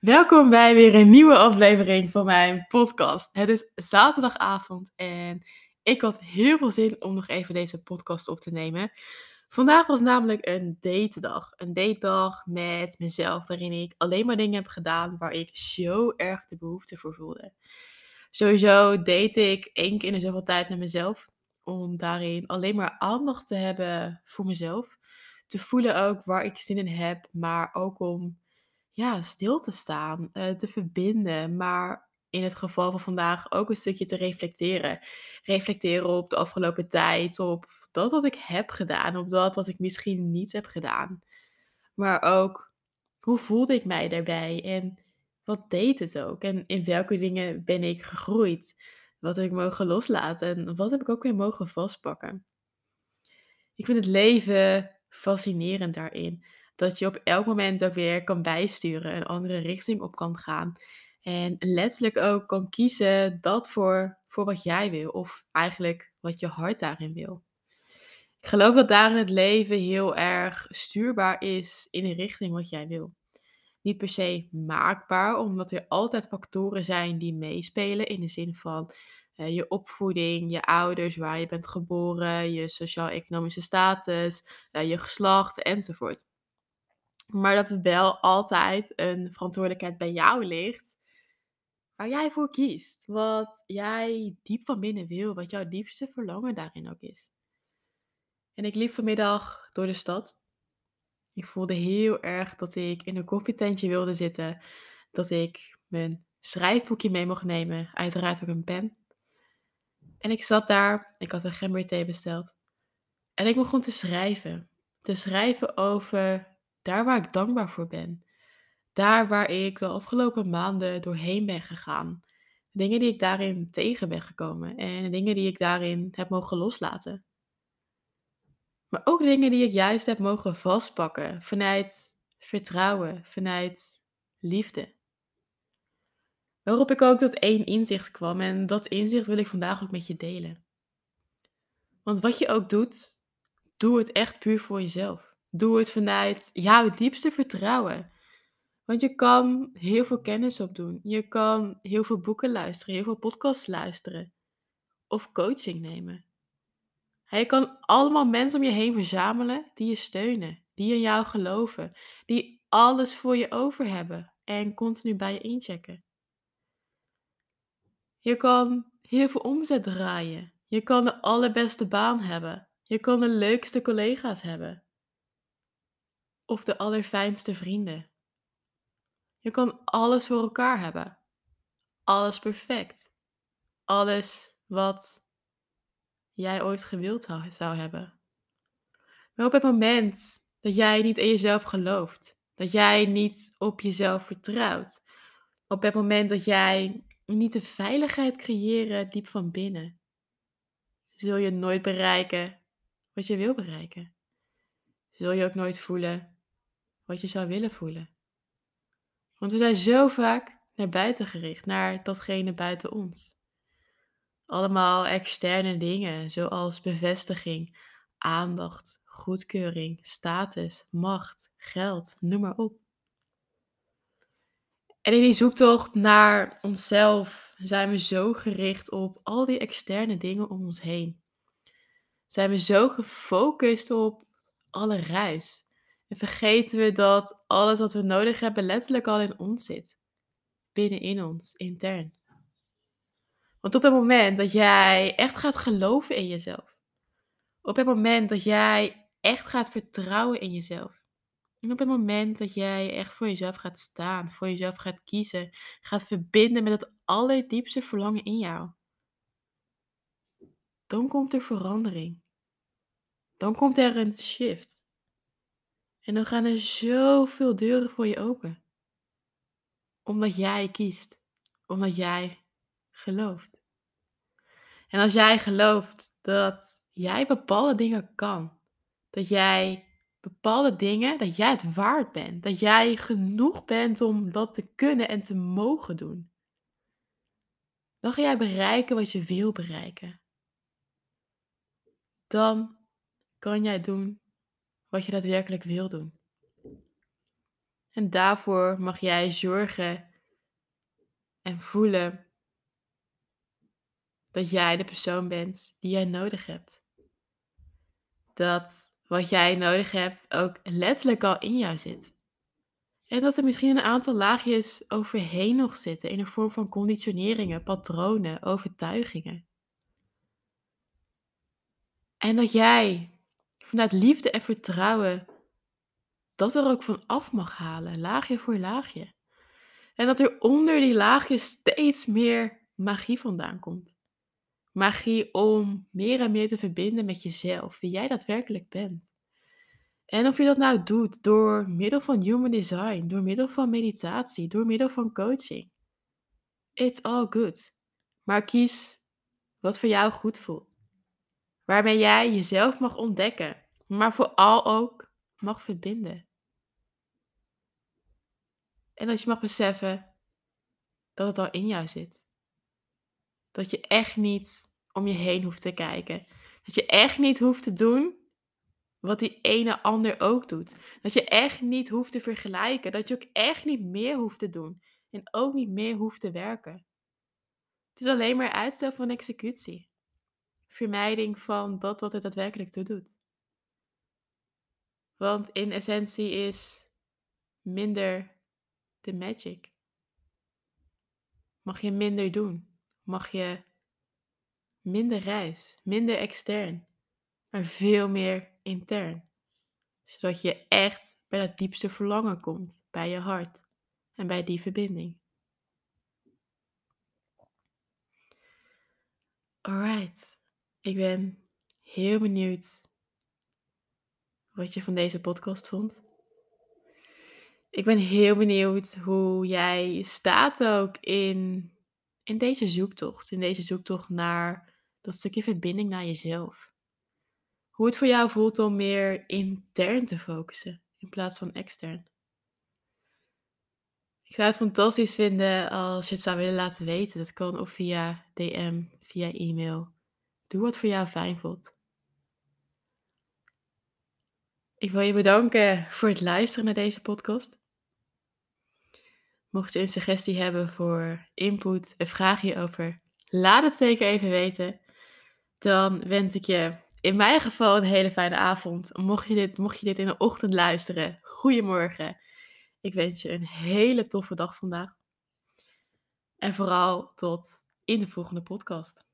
Welkom bij weer een nieuwe aflevering van mijn podcast. Het is zaterdagavond en ik had heel veel zin om nog even deze podcast op te nemen. Vandaag was namelijk een datedag. Een datedag met mezelf, waarin ik alleen maar dingen heb gedaan waar ik zo erg de behoefte voor voelde. Sowieso date ik één keer in de zoveel tijd met mezelf, om daarin alleen maar aandacht te hebben voor mezelf. Te voelen ook waar ik zin in heb, maar ook om ja, stil te staan, uh, te verbinden, maar in het geval van vandaag ook een stukje te reflecteren. Reflecteren op de afgelopen tijd, op dat wat ik heb gedaan, op dat wat ik misschien niet heb gedaan. Maar ook, hoe voelde ik mij daarbij en wat deed het ook? En in welke dingen ben ik gegroeid? Wat heb ik mogen loslaten en wat heb ik ook weer mogen vastpakken? Ik vind het leven fascinerend daarin dat je op elk moment ook weer kan bijsturen, een andere richting op kan gaan. En letterlijk ook kan kiezen dat voor, voor wat jij wil, of eigenlijk wat je hart daarin wil. Ik geloof dat daarin het leven heel erg stuurbaar is in de richting wat jij wil. Niet per se maakbaar, omdat er altijd factoren zijn die meespelen in de zin van uh, je opvoeding, je ouders, waar je bent geboren, je sociaal-economische status, uh, je geslacht enzovoort. Maar dat er wel altijd een verantwoordelijkheid bij jou ligt. Waar jij voor kiest. Wat jij diep van binnen wil. Wat jouw diepste verlangen daarin ook is. En ik liep vanmiddag door de stad. Ik voelde heel erg dat ik in een koffietentje wilde zitten. Dat ik mijn schrijfboekje mee mocht nemen. Uiteraard ook een pen. En ik zat daar. Ik had een gemberthee besteld. En ik begon te schrijven. Te schrijven over daar waar ik dankbaar voor ben. Daar waar ik de afgelopen maanden doorheen ben gegaan. Dingen die ik daarin tegen ben gekomen en dingen die ik daarin heb mogen loslaten. Maar ook dingen die ik juist heb mogen vastpakken vanuit vertrouwen, vanuit liefde. Waarop ik ook tot één inzicht kwam en dat inzicht wil ik vandaag ook met je delen. Want wat je ook doet, doe het echt puur voor jezelf. Doe het vanuit jouw diepste vertrouwen. Want je kan heel veel kennis opdoen. Je kan heel veel boeken luisteren, heel veel podcasts luisteren. Of coaching nemen. Je kan allemaal mensen om je heen verzamelen die je steunen, die in jou geloven, die alles voor je over hebben en continu bij je inchecken. Je kan heel veel omzet draaien. Je kan de allerbeste baan hebben. Je kan de leukste collega's hebben of de allerfijnste vrienden. Je kan alles voor elkaar hebben. Alles perfect. Alles wat jij ooit gewild zou hebben. Maar op het moment dat jij niet in jezelf gelooft, dat jij niet op jezelf vertrouwt, op het moment dat jij niet de veiligheid creëren diep van binnen, zul je nooit bereiken wat je wil bereiken. Zul je ook nooit voelen wat je zou willen voelen. Want we zijn zo vaak naar buiten gericht, naar datgene buiten ons. Allemaal externe dingen, zoals bevestiging, aandacht, goedkeuring, status, macht, geld, noem maar op. En in die zoektocht naar onszelf zijn we zo gericht op al die externe dingen om ons heen. Zijn we zo gefocust op alle ruis. En vergeten we dat alles wat we nodig hebben letterlijk al in ons zit. Binnenin ons, intern. Want op het moment dat jij echt gaat geloven in jezelf. Op het moment dat jij echt gaat vertrouwen in jezelf. En op het moment dat jij echt voor jezelf gaat staan, voor jezelf gaat kiezen, gaat verbinden met het allerdiepste verlangen in jou. Dan komt er verandering. Dan komt er een shift. En dan gaan er zoveel deuren voor je open. Omdat jij kiest. Omdat jij gelooft. En als jij gelooft dat jij bepaalde dingen kan. Dat jij bepaalde dingen, dat jij het waard bent. Dat jij genoeg bent om dat te kunnen en te mogen doen. Dan ga jij bereiken wat je wil bereiken. Dan kan jij doen wat je daadwerkelijk wil doen. En daarvoor mag jij zorgen en voelen dat jij de persoon bent die jij nodig hebt. Dat wat jij nodig hebt ook letterlijk al in jou zit. En dat er misschien een aantal laagjes overheen nog zitten in de vorm van conditioneringen, patronen, overtuigingen. En dat jij vanuit liefde en vertrouwen dat er ook van af mag halen, laagje voor laagje. En dat er onder die laagjes steeds meer magie vandaan komt. Magie om meer en meer te verbinden met jezelf, wie jij daadwerkelijk bent. En of je dat nou doet door middel van human design, door middel van meditatie, door middel van coaching. It's all good. Maar kies wat voor jou goed voelt. Waarmee jij jezelf mag ontdekken, maar vooral ook mag verbinden. En dat je mag beseffen dat het al in jou zit. Dat je echt niet om je heen hoeft te kijken. Dat je echt niet hoeft te doen wat die ene ander ook doet. Dat je echt niet hoeft te vergelijken. Dat je ook echt niet meer hoeft te doen. En ook niet meer hoeft te werken. Het is alleen maar uitstel van executie. Vermijding van dat wat het daadwerkelijk toe doet. Want in essentie is minder de magic. Mag je minder doen? Mag je minder reis, minder extern, maar veel meer intern. Zodat je echt bij dat diepste verlangen komt, bij je hart en bij die verbinding. Alright, ik ben heel benieuwd wat je van deze podcast vond. Ik ben heel benieuwd hoe jij staat ook in, in deze zoektocht. In deze zoektocht naar dat stukje verbinding naar jezelf. Hoe het voor jou voelt om meer intern te focussen in plaats van extern. Ik zou het fantastisch vinden als je het zou willen laten weten. Dat kan of via DM, via e-mail. Doe wat voor jou fijn voelt. Ik wil je bedanken voor het luisteren naar deze podcast. Mocht je een suggestie hebben voor input, een vraag hierover, laat het zeker even weten. Dan wens ik je in mijn geval een hele fijne avond. Mocht je dit, mocht je dit in de ochtend luisteren, goedemorgen. Ik wens je een hele toffe dag vandaag. En vooral tot in de volgende podcast.